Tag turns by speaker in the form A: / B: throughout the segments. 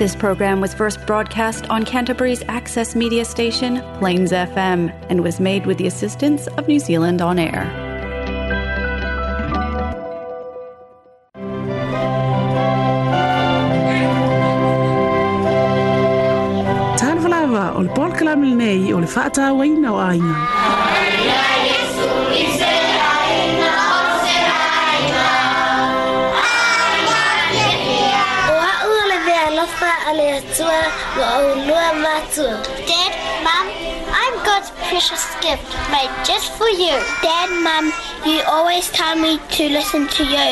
A: This program was first broadcast on Canterbury's access media station, Plains FM, and was made with the assistance of New Zealand On Air. Tan falava o le polkalame lenei o
B: alle Yeshua Wa'olua Matzua. Dad, Mom, I'm God's precious gift made just for you.
C: Dad, Mom, you always tell me to listen to you.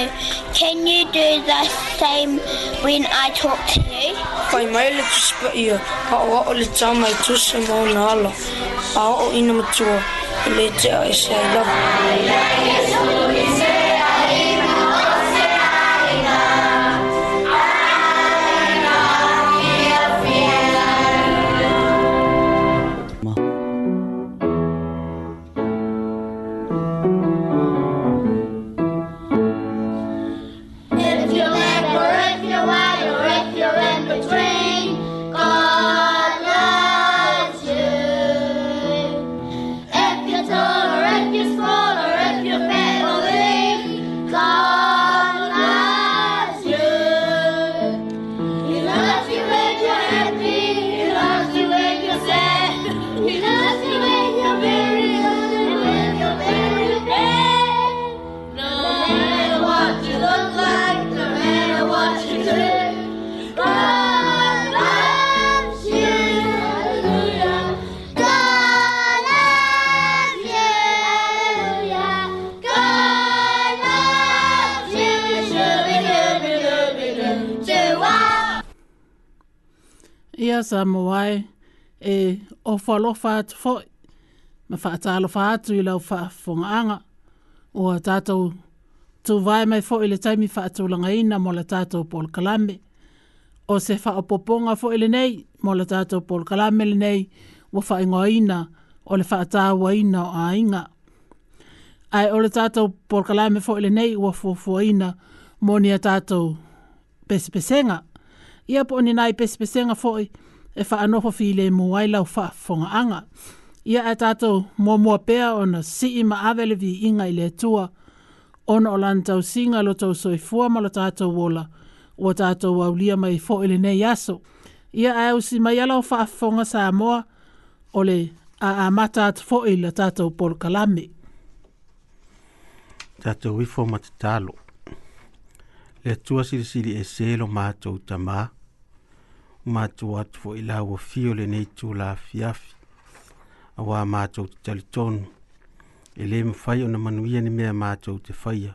C: Can you do the same when I talk to you? Kai mai le tu spa ia, pa o o le tau mai tu se mo na ala, a o ina matua, le te a e se I love you.
D: sa mawai e o falofa atu fo'i. Ma whaatalofa atu i lau whaafunga anga. O a tātou tu vai mai fo'i le taimi whaatulanga ina mo la tātou Paul Kalame. O se poponga fo'i le nei mo la tātou Paul Kalame le nei wa whaingoa ina o le whaatawa ina o a inga. Ai o le tātou Paul Kalame fo'i le nei wa fuafua ina mo ni a tātou pesipesenga. Ia po ni nai pesipesenga fo'i. Ia e wha anofo fi le muai lau wha fonga anga. Ia e tātou mua mua pēa ona si ima awele inga i le tua. Ona o lantau singa lo tau soi fua ma lo tātou wola. Ua tātou au mai fo ili nei aso. Ia e usi mai alau wha fonga sa moa o a a matat fo ili tātou pol kalami.
E: Tātou wifo matatalo. Le tua sili sili e selo mātou tamaa matou atu foʻi lauafio lenei tulafiafi auā matou te talitonu e lē mafai ona manuia ni mea matou te faia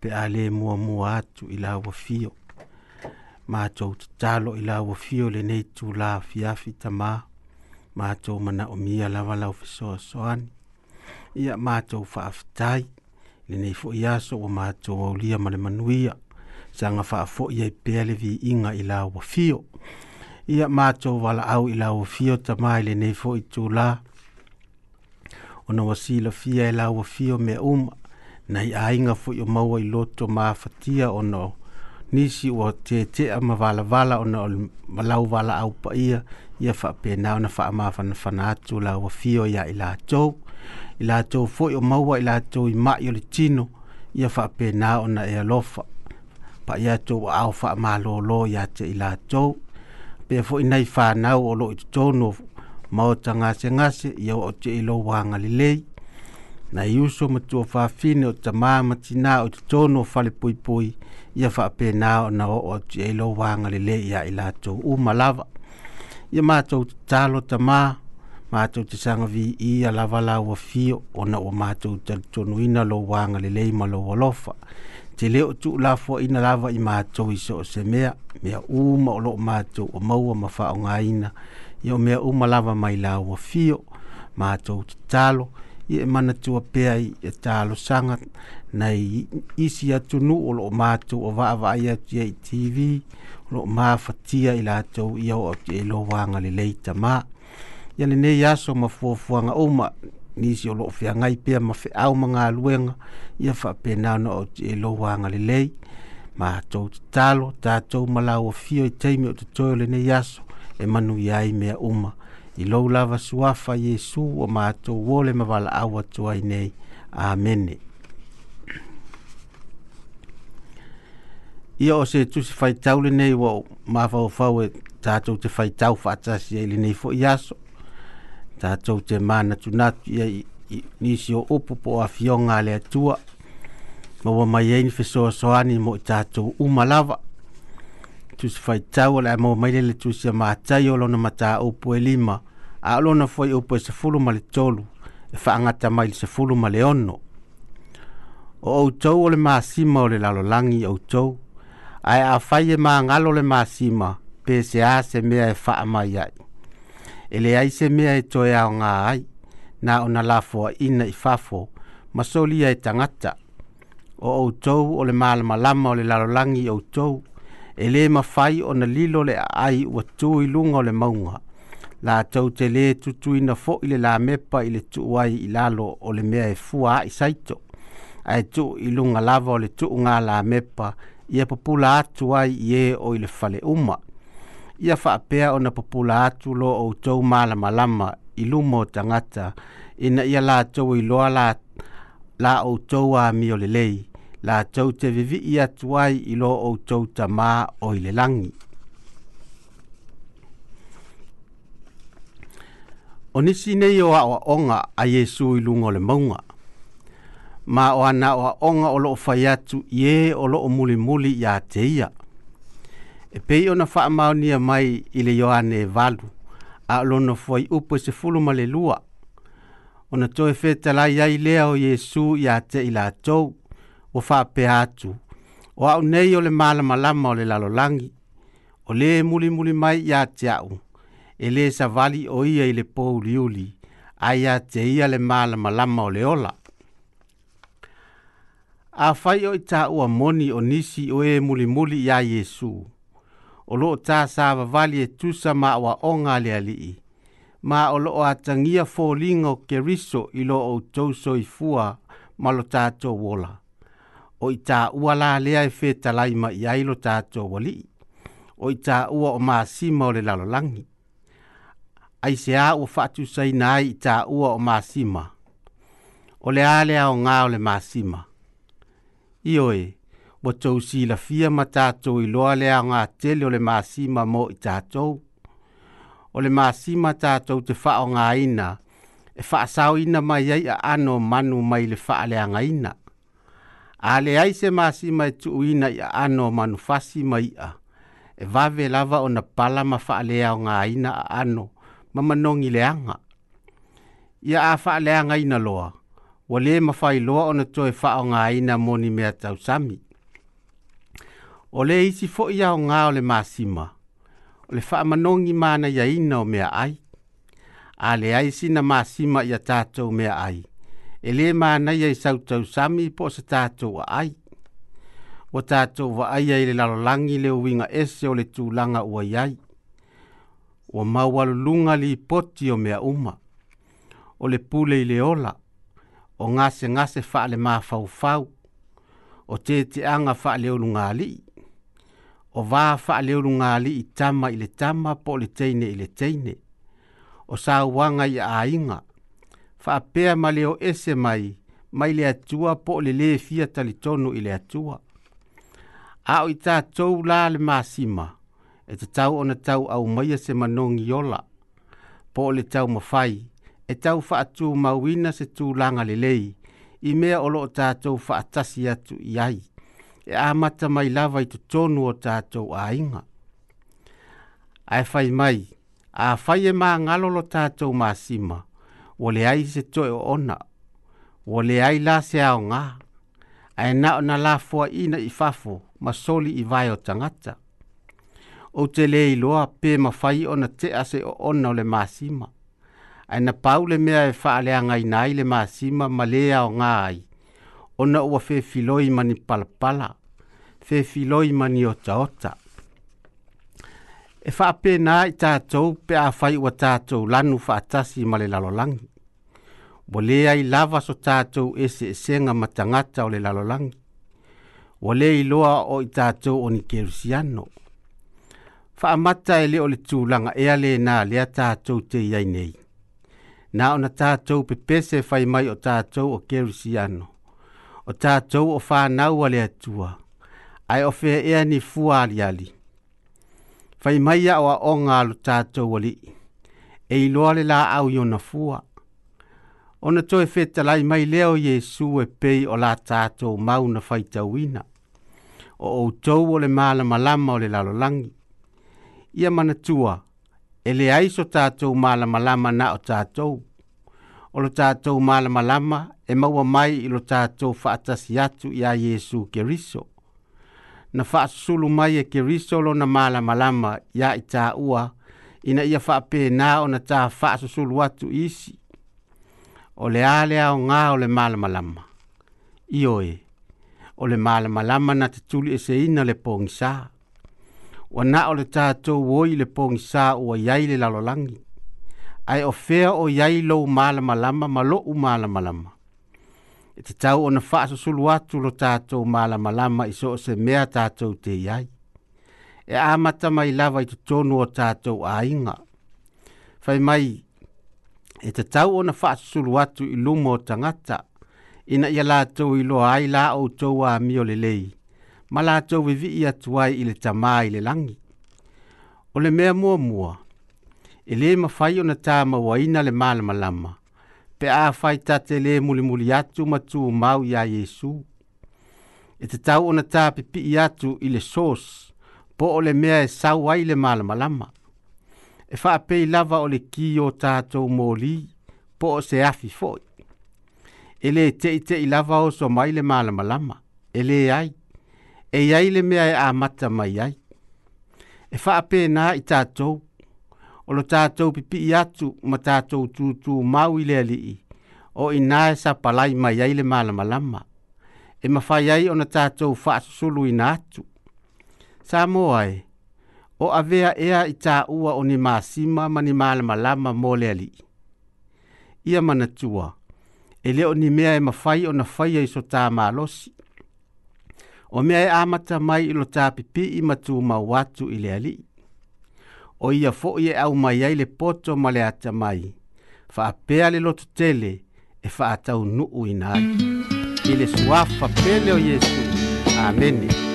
E: pe a lē muamua atu i lauafio matou tatalo i lauafio lenei tulafiafi tamā matou manaʻomia lava lau fesoasoani ia matou faafetai lenei foʻi aso ua matou aulia ma le manuia saga faafoʻi ai pea le viiga i lauafio ia matou valaau i lauafio tamā i lenei foʻi tulā ona ua silafia e lauafio mea uma nai aiga foʻi o maua i loto mafatia ona nisi ua teetea ma valavala ona o lau valaau paia ia faapena ona faamafanafana atu lauafio iā i latou i latou foʻi o maua i latou i maʻi o le tino ia faapena ona e alofa paia tou aao faamālōlō iā te i latou pe fo inai fa na o lo i tono ma o tanga se ngase yo o te i lo wanga li lei na i uso ma tua fa fine o tama ma tina o te tono o fale pui pui i a fa pe na o na o o te i lo li lei i ila to u malava i ma mātou te talo tama mātou te sanga vi i a lava la wa fio o na o mātou te tonu ina lo wanga li lei ma lo walofa te leo tu la fo ina lava i mātou i so se mea, mea uma lo ma mātou o maua ma wha o ngā ina, i o mea uma lava mai la ua fio, ma to talo, i e mana tua pea i e talo sanga, nei isi atu nu o ma mātou o va va ia atu i TV, o loo mātou i la atou i au atu e lo wanga le leita mā, i ane nei aso ma fuafuanga uma, nisi o loo ngai pea ma au ma luenga ia faapena ona o tielou aga lelei matou tatalo tatou ma lauafio i taimi o totoe o lenei aso e manuia ai mea uma i lou lava suafa yesu o ma matou ole ma valaau atu ai nei amene ia o se tusi faitau lenei ua mafaufau e tatou te faitau faatasi ai lenei foʻi aso tātou te mana tunatu ia nisi o upu po a fionga le atua ma wa mai ein fi soa soani mo i tātou umalawa tu si fai tau ala mo mai lele tu si a mātai o lona mata upu e lima a lona fai e upu e se fulu ma le tolu e whaangata mai le se fulu ma le ono o au tau o le maasima o le lalolangi au tau ai a fai e maa ngalo le maasima pese a se mea e whaamai ai ele ai se mea e toe ao ngā ai, nā o na lafoa ina i fafo, ma solia e tangata. O au tau, o le maalama lama o le lalolangi au tau, ele le mawhai o na lilo le ai ua tū lunga o le maunga. La tau te le tutu ina fo i le la mepa i le tuuai i lalo o le mea e fua i saito. Ai tū i lunga lava o le tuu ngā la mepa i e popula atuai i e o i le fale umaa ia faapea ona popula atu lo outou mala i luma o tagata ina ia latou iloa la, la outou ami o lelei latou te vivii atu ai i lo outou tamā o i le lagi o nisi nei o aʻoaʻoga a iesu i luga o le mauga ma o ana onga o loo fai atu i ē o loo muli iā te ia e pei ona faamaonia mai i le ioane e valu a o lona foai upu e sefulu ma le lua ona toe fetalai ai lea o iesu iā teʻi latou ua faapea atu o aʻu nei o le malamalama o le lalolagi o lē mulimuli mai iā te aʻu e lē savali o ia i le pouliuli a iā te ia le malamalama o le ola afai o i tāua moni o nisi o ē e mulimuli iā iesu muli o loo tasa vavali e tusa ma wa o ngale alii. Ma o loo atangia fō lingo ke riso i loo o tōso i fua ma lo tato wola. O i tā ua la lea e fē talaima i ailo tato wali. O i tā ua o maa sima o le lalolangi. Ai se a ua fatu sai nai i tā ua o maa sima. O le alea o ngā o le maa sima. Ioe. Ioe mo tau si la fia ma tātou i loa lea ngā tele o le māsima mō i tātou. O le māsima tātou te wha o ngā ina, e wha asau ina mai ai a ano manu mai le wha lea ngā ina. A le ai se māsima e tuu ina i a ano manu fasi mai a, e wawe lava o na pala ma wha lea o ngā ina a ano, ma manongi leanga. Ia a wha lea ngā ina loa, wa le mawhai loa o na toi wha o ngā ina moni mea tau sami. Ole le isi fo ia o nga ole le Ole fa manongi mana ia ina o mea ai, Ale le ai sina māsima ia tātou mea ai, Ele mana ia i sautau sami po sa tātou wa ai. O tātou wa ai ai le lalolangi le uinga ese o le tūlanga ua iai, o maualulunga li poti o mea uma, Ole pule ile ola, o ngase ngase fa le mā fau o te te anga wha le olunga lii o va fa le runga li i tama i le tama po le teine i le teine o sa wanga i ainga fa pe ma le ese mai mai le atua po le le fia tali tonu i le atua a o ita tau la le masima e te tau ona tau au mai se manongi ola po le tau mafai e tau fa atu mawina se tu langa le lei i mea olo o tātou fa atasi atu i ai e mata mai lava i tonu o tātou a inga. Ai fai mai, a fai e mā ngalolo tātou mā sima, o le ai se toi o ona, o le ai la se ao ngā, ai na o na lafua ina i fafo, ma soli i vai o tangata. O te le iloa pē ma fai ona te ase o ona o le mā sima, ae na paule mea e faa le angai nai le mā sima ma le ao ngā ai, ona ua filoi mani palapala filoi mani ota ota. e faapena ai tatou pe a fai ua tatou lanu faatasi ma le lalolagi ua lē ai lava so tatou eseesega ma tagata o le lalolagi ua i loa o i tatou o nikerusiano faamata e lē o le tulaga ea lenā lea tatou teiai nei na ona tatou pepese fai mai o tatou o kerusiano o tātou o whānau a atua, ai o whea ea ni fua ali. Whai mai a o a o ngālu tātou a e i le la au i ona fua. Ona toi whea talai mai leo Jesu e pei o la tātou mauna whai tauina, o o tau o le māla malama o le lalolangi. Ia mana tua, e le aiso tātou māla malama na o tātou, o lo tātou malamalama e maua mai i lo tātou whaatasi atu i a Jesu Keriso. Na whaasulu mai e Keriso lo na malamalama i a i ua ina ia whaapē nā o na tā whaasusulu atu isi. O le alea o ngā o le malamalama. Ioe, o le malamalama na te tuli e se ina le pōngisā. Wa na o le tātou woi le pōngisā ua iai le lalolangi. langi ai o fea o iai lou malamalama ma loʻu malamalama e tatau ona faasusulu atu lo tatou malamalama malama iso o se mea tatou te iai e amata mai lava i totonu o tatou aiga fai mai e tatau ona faasusulu atu i luma o ina ia latou iloa ai la outou ami o lelei ma latou vivii atu ai i le tamā i le lagi o le mea muamua mua e lē mafai ona tamauaina le malamalama pe a fai tate muli muli atu ma mau iā iesu e tatau ona tapipii atu i le sos po o le mea e sau ai le malamalama e fa faapei lava o le kī o tatou molī po o se afi foʻi e te teʻiteʻi lava oso mai le malamalama e ele ai e iai le mea e amata mai ai e faapenā i tatou o lo tātou pipi i atu ma tātou tūtū mau i lea lii o i nā e palai mai ai le malamalama. E mawhai ai o na tātou whaasusulu i nā atu. Sā moai, o avea ea i tā ua o ni māsima ma ni malamalama mō lea lii. Ia mana tua, e leo ni mea e mawhai o na whai ai so tā mālosi. O mea e amata mai ilo tā pipi i matū mau watu i lea lii. o ia fo'i e au mai ai le poto ma le ata mai faapea le loto tele e faataunuu ina ai i le suafa pele o iesu amene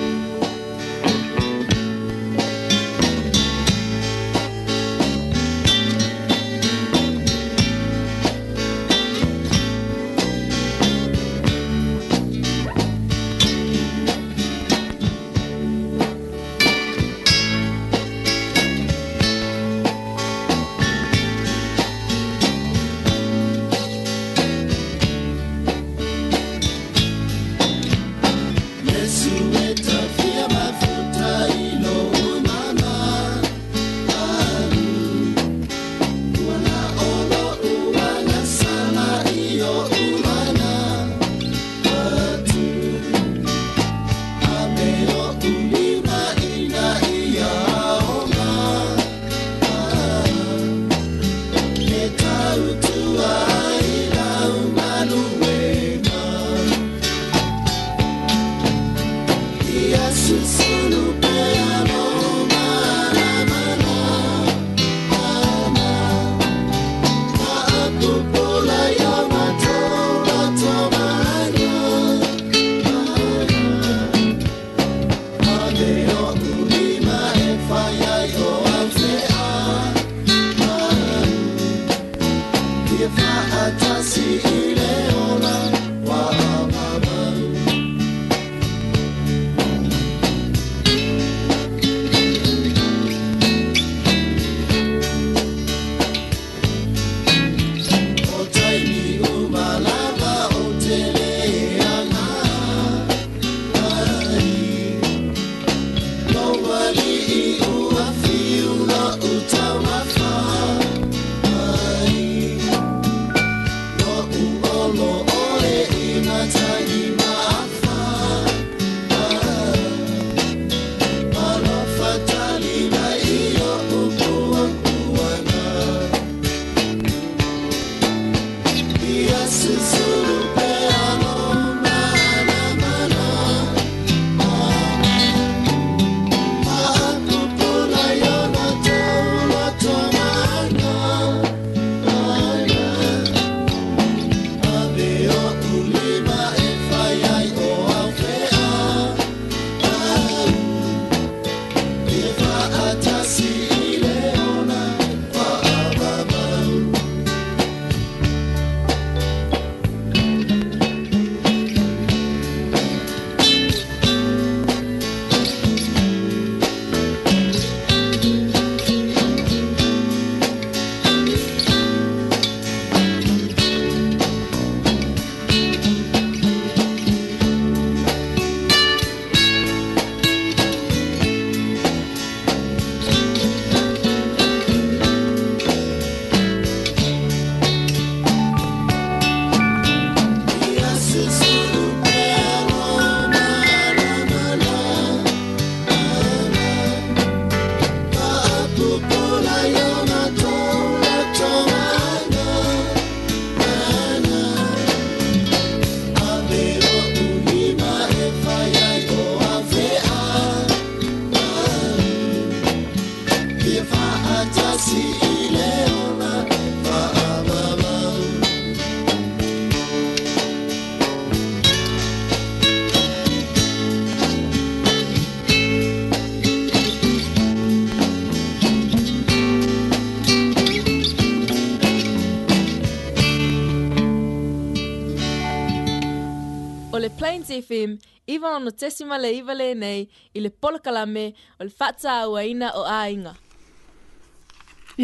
D: no tesi ma le iwa le nei i le polakala me o le fata aua ina o ainga.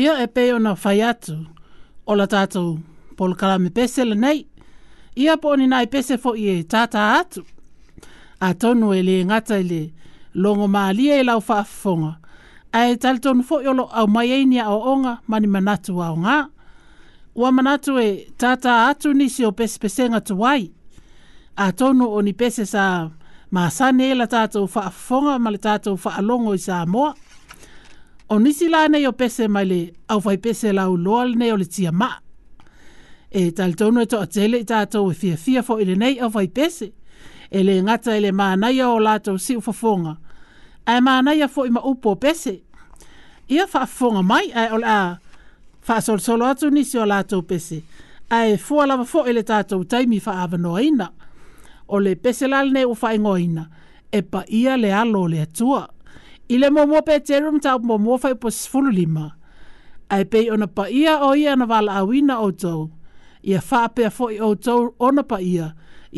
D: Ia e peo na whai atu o la tātou polakala me pese le nei. Ia po ni nai pese fo i e tātā atu. A tonu e le ngata i le longo maa lia i e lau whaafonga. A e tali tonu fo i olo au mai eini o onga mani manatu o ngā. Ua manatu e tata atu nisi o pese pese ngatu wai. A tonu o ni pese Sa ma sa ne la tātou wha fonga ma le tātou wha alongo i sa moa. O nisi la nei o pese mai le au fai pese la u loa nei o le tia ma. E tal tonu e to a tele i tātou e fia fia fo i le nei au fai pese. E le ngata e le mānai o lātou si u wha fonga. Ai mānai a fo i ma upo pese. Ia wha fonga mai ai o la wha sol solo atu nisi o lātou pese. Ai fua lava fo i le taimi fa avanoina o le peselal ne ufa ingoina, e pa ia le alo le atua. I le momo pe terum tau momo fai po sifulu lima. Ai pei ona pa ia o ia na wala awina o tau. Ia faa pea fo i o tau ona pa ia.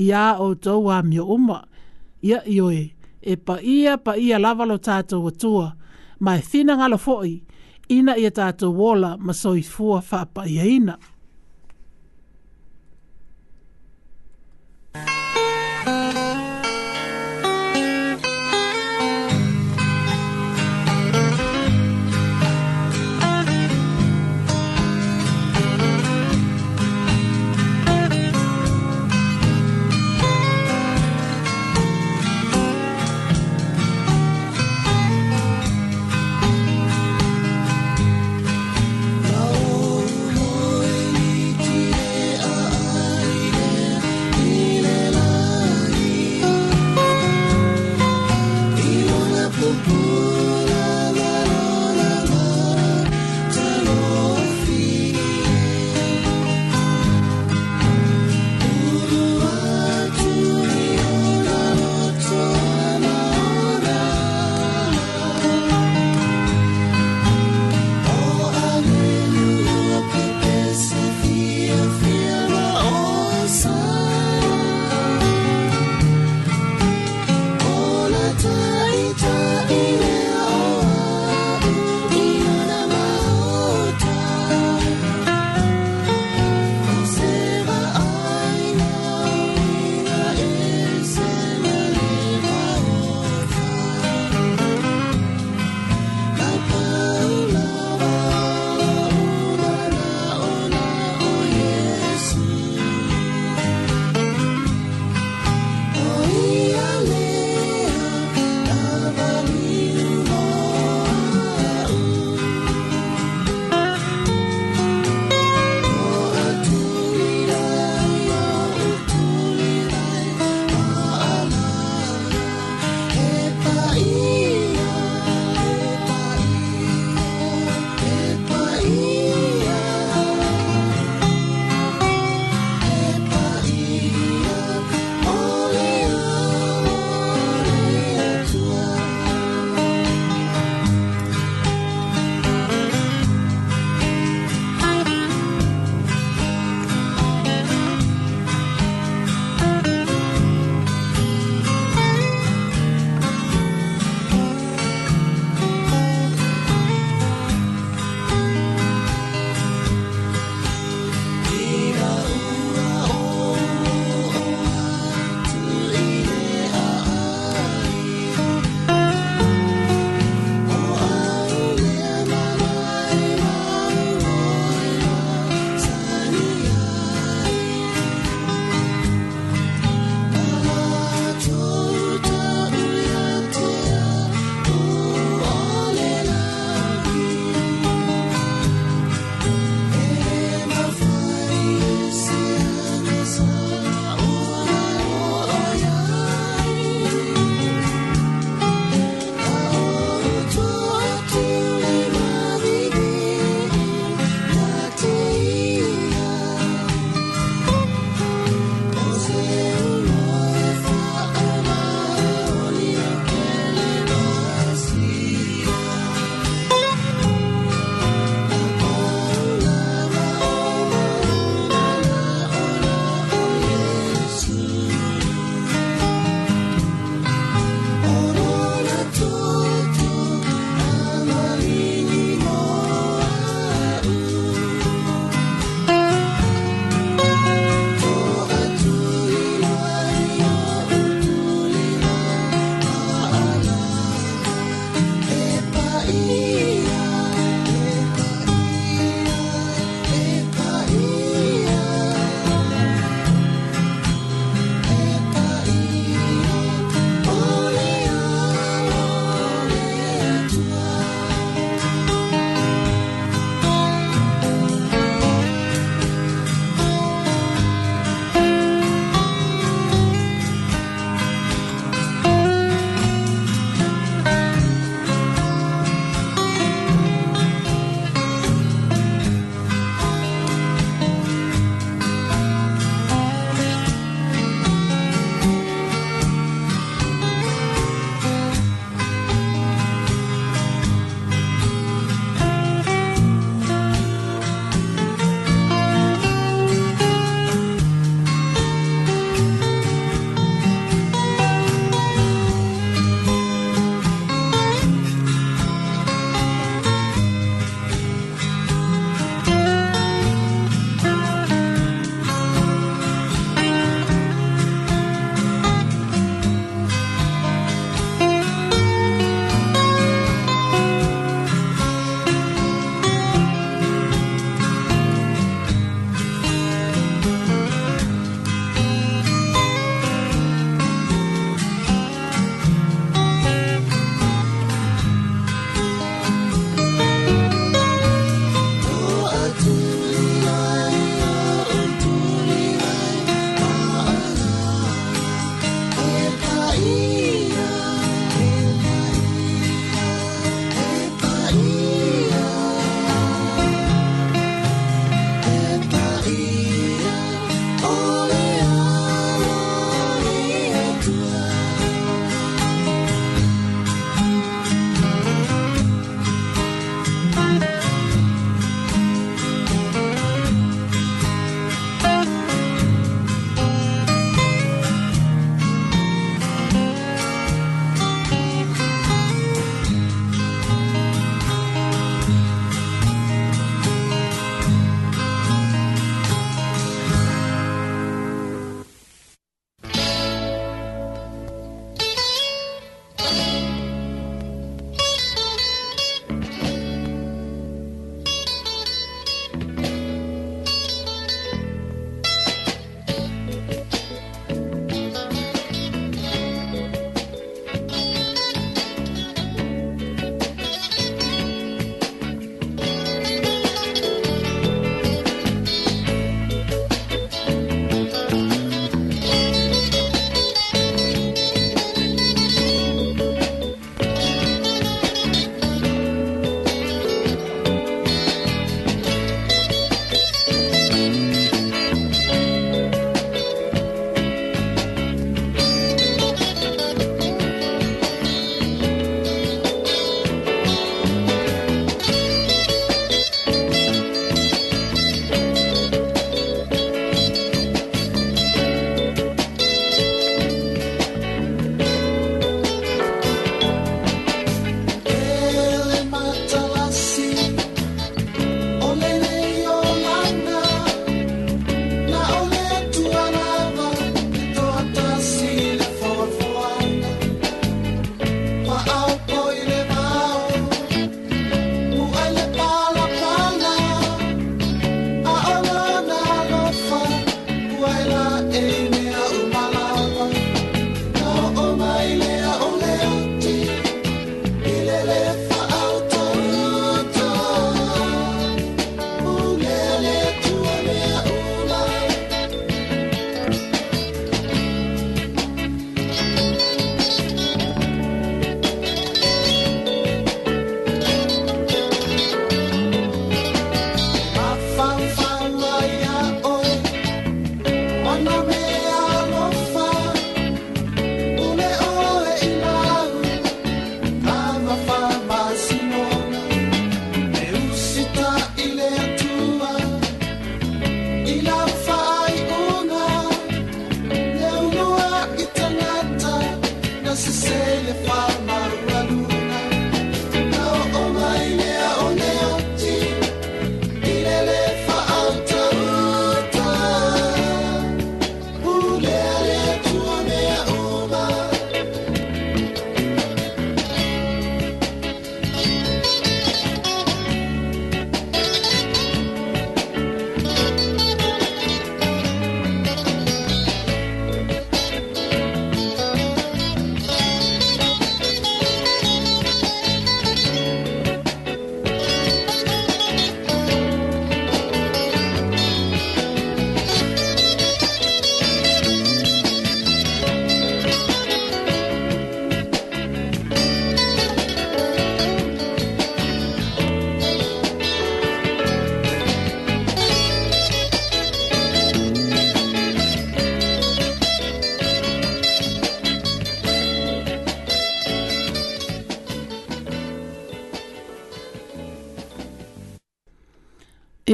D: Ia o tau wa mio uma. Ia ioe. E pa ia pa ia lavalo tātou ma Mai fina ngalo fo i. Ina ia tātou wola ma soi fua faa pa ia ina.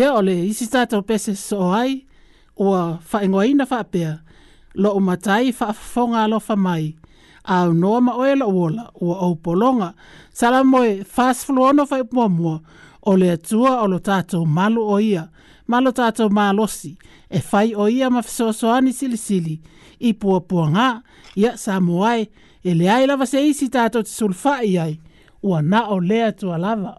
F: ia o le isi tātou pese so ai, ua whaingoina whaapea, lo o matai whaafonga lo wha mai, a noa ma oe la uola, ua au polonga, sala moe fast flu ono whai mua mua, o le atua o lo tātou malu o ia, malo tātou malosi, e fai o ia ma fisoasoani sili sili, i pua pua ngā, ia sa moai, e le ai lava se isi tātou te i ai, ua na o lea tua lava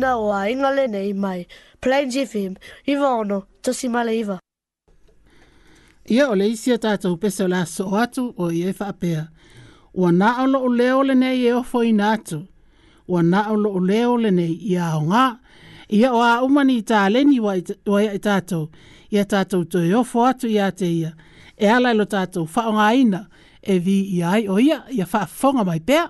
G: ina o a inga nei mai. Plains FM, iwa ono, tosi male iwa.
F: Ia o le isia tata pese o la so atu o i efa apea. Ua na o lo o le nei e ofo i atu. Ua na o lo o le nei i a o ngā. Ia o a umani i tā leni wa i tātou. Ia tātou to e ofo atu i a te ia. E ala lo tātou fa o ngā ina e vi i ai o ia i a fa fonga mai pea.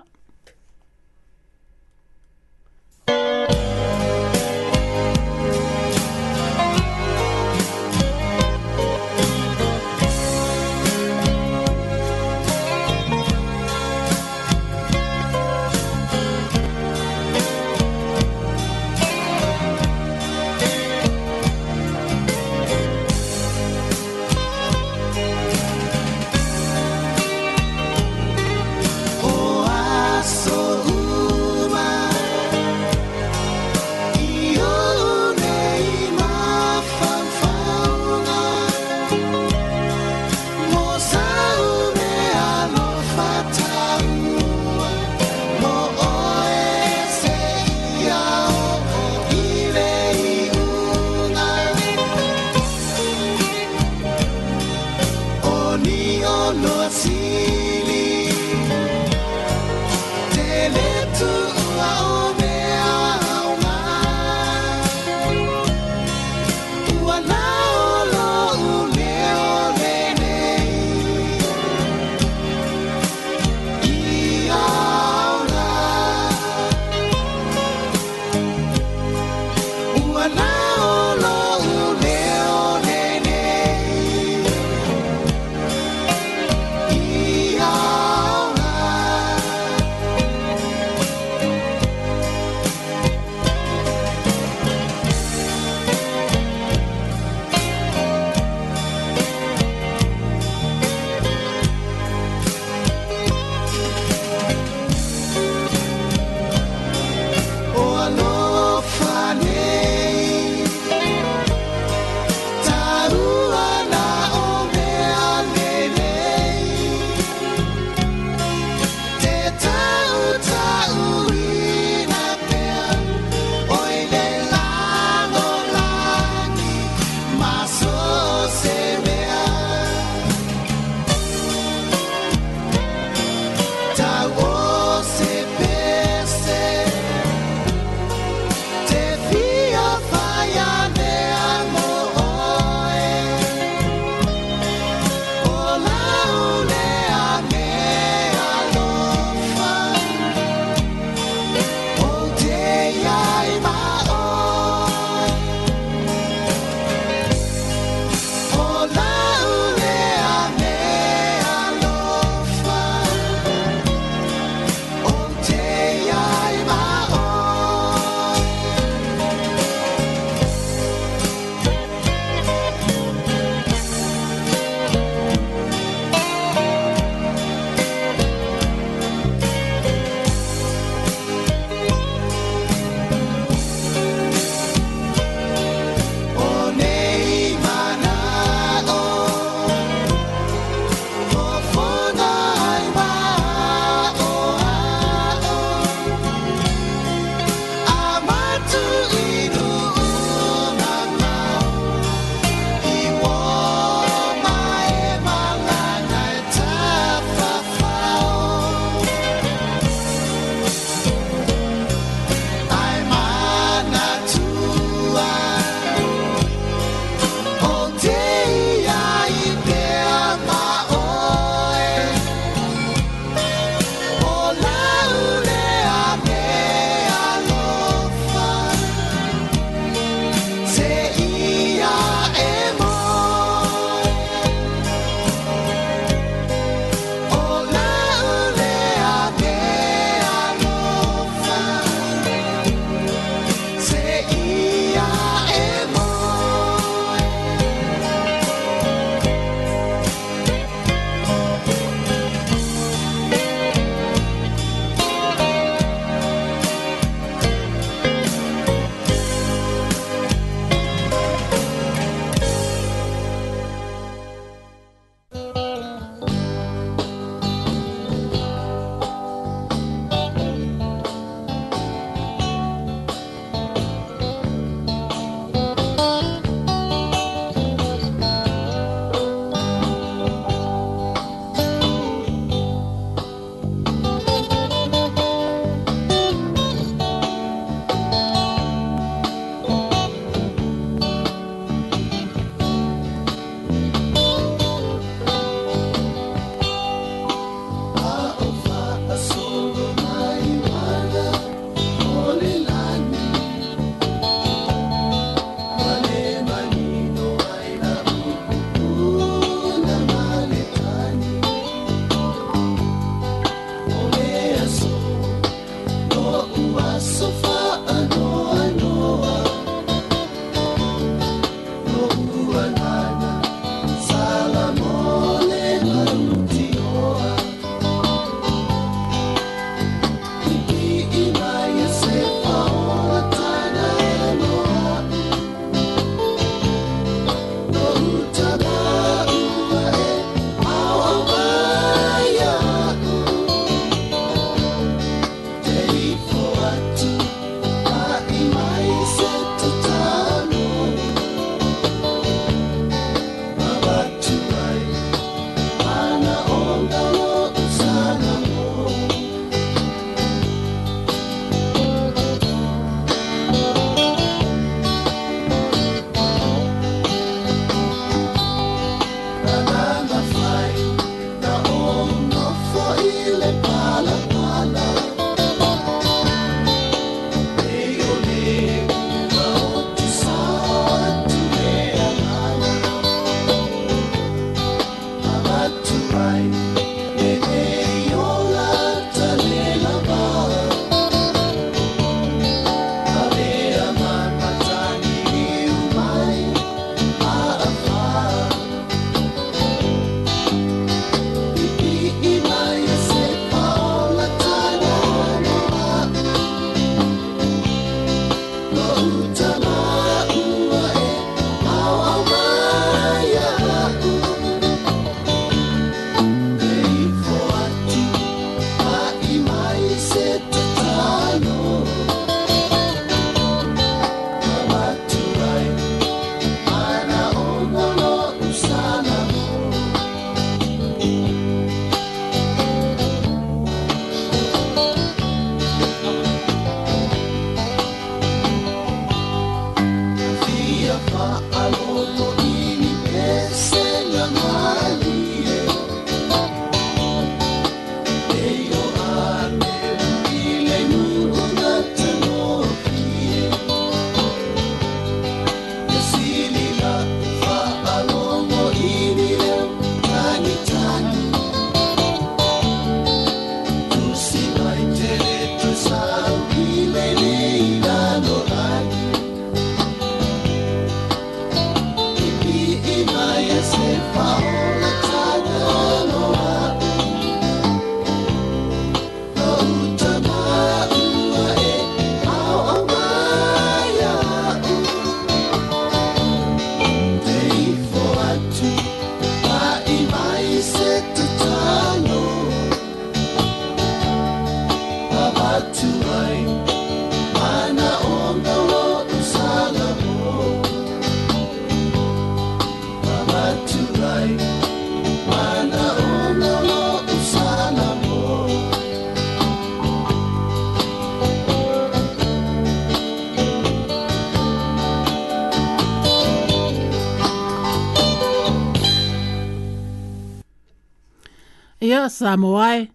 F: Samoae,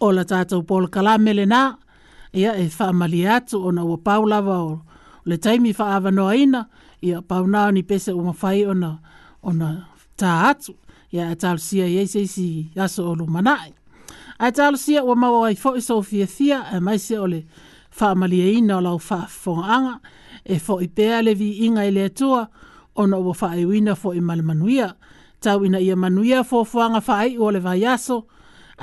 F: o la tātou Paul Kalame le ia e whaamali atu o na ua paulawa o le taimi whaava noa ina, ia pauna ni pese o mawhai o na, o na tā atu, ia e tālu sia i eisei si aso o lo manae. Ai tālu sia ua mawa ai fo iso fia fia, e maise o le whaamali e ina o lau whaafonganga, e fo i pēa le vi inga i le atua, o na ua whaewina fo i malamanuia, tau ina ia manuia fo fuanga whaai o le vai aso,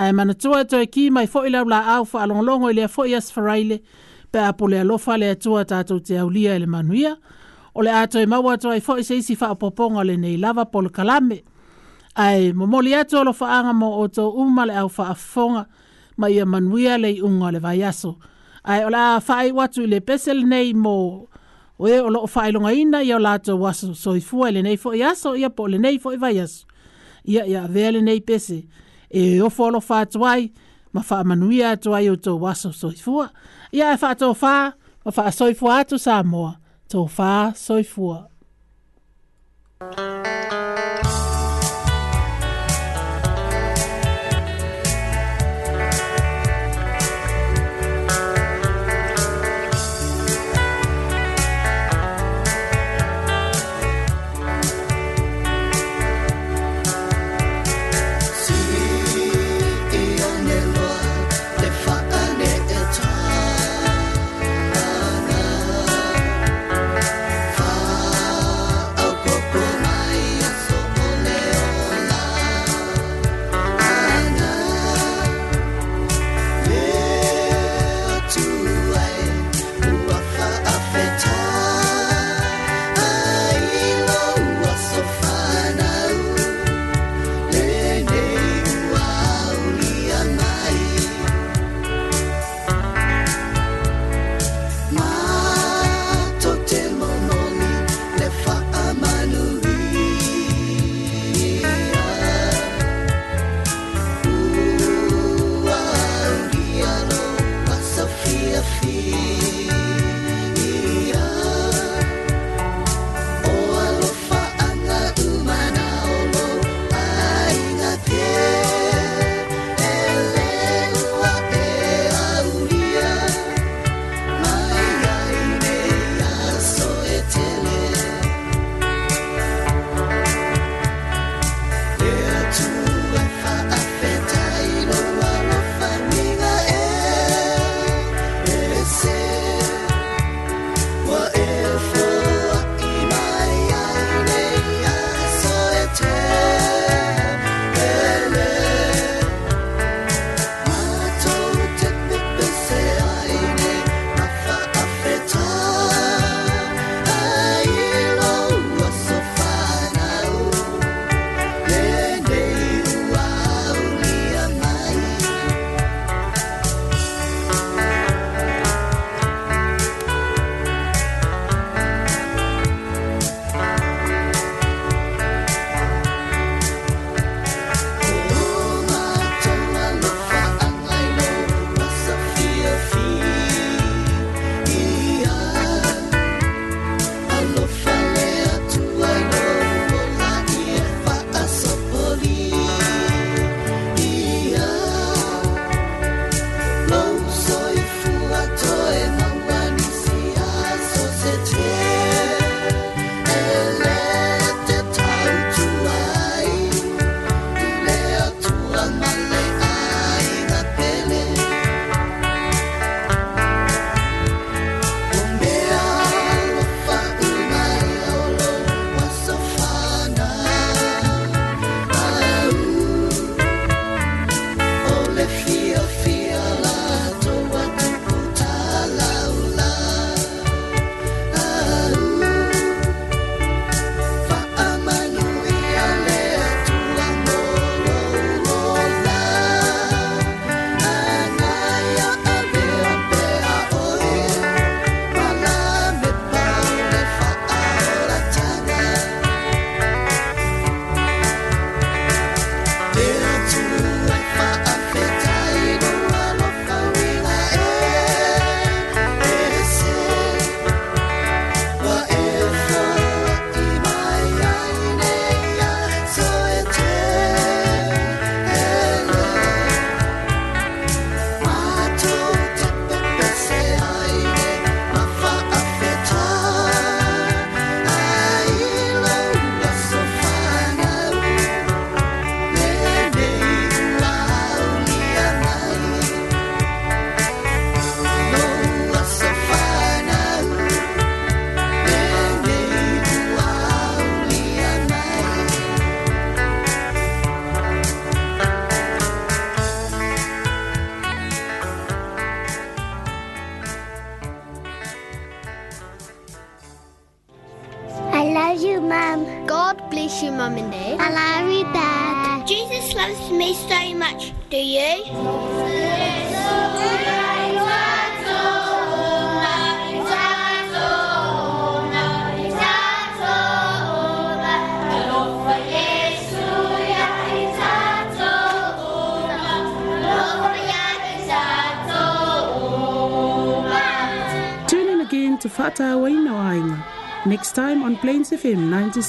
F: ae manatua atu e ki mai fo'i lau la au fa'alogologo i lea fo'i asafaraile pe a po le alofa le atua tatou te aulia e le manuia o le a toe maua atu ai fo'i se isi fa'apoopoga lenei lava pol kalame ae momoli atu alofa'aga mo outou uma le au fa'afofoga ma ia manuia lei uga le vaiaso ae o le a fa'aiu atu i le pese lenei mo oe o e lo'o ina ia o latou aso soifua i lenei
D: fo'i aso ia po o lenei fo'i vaiaso ia ia avea nei pese e ofo lo fa tuai ma fa manuia tuai o to waso soifua ia e fa to fa ma fa soifua tu sa mo to fa soifua Thank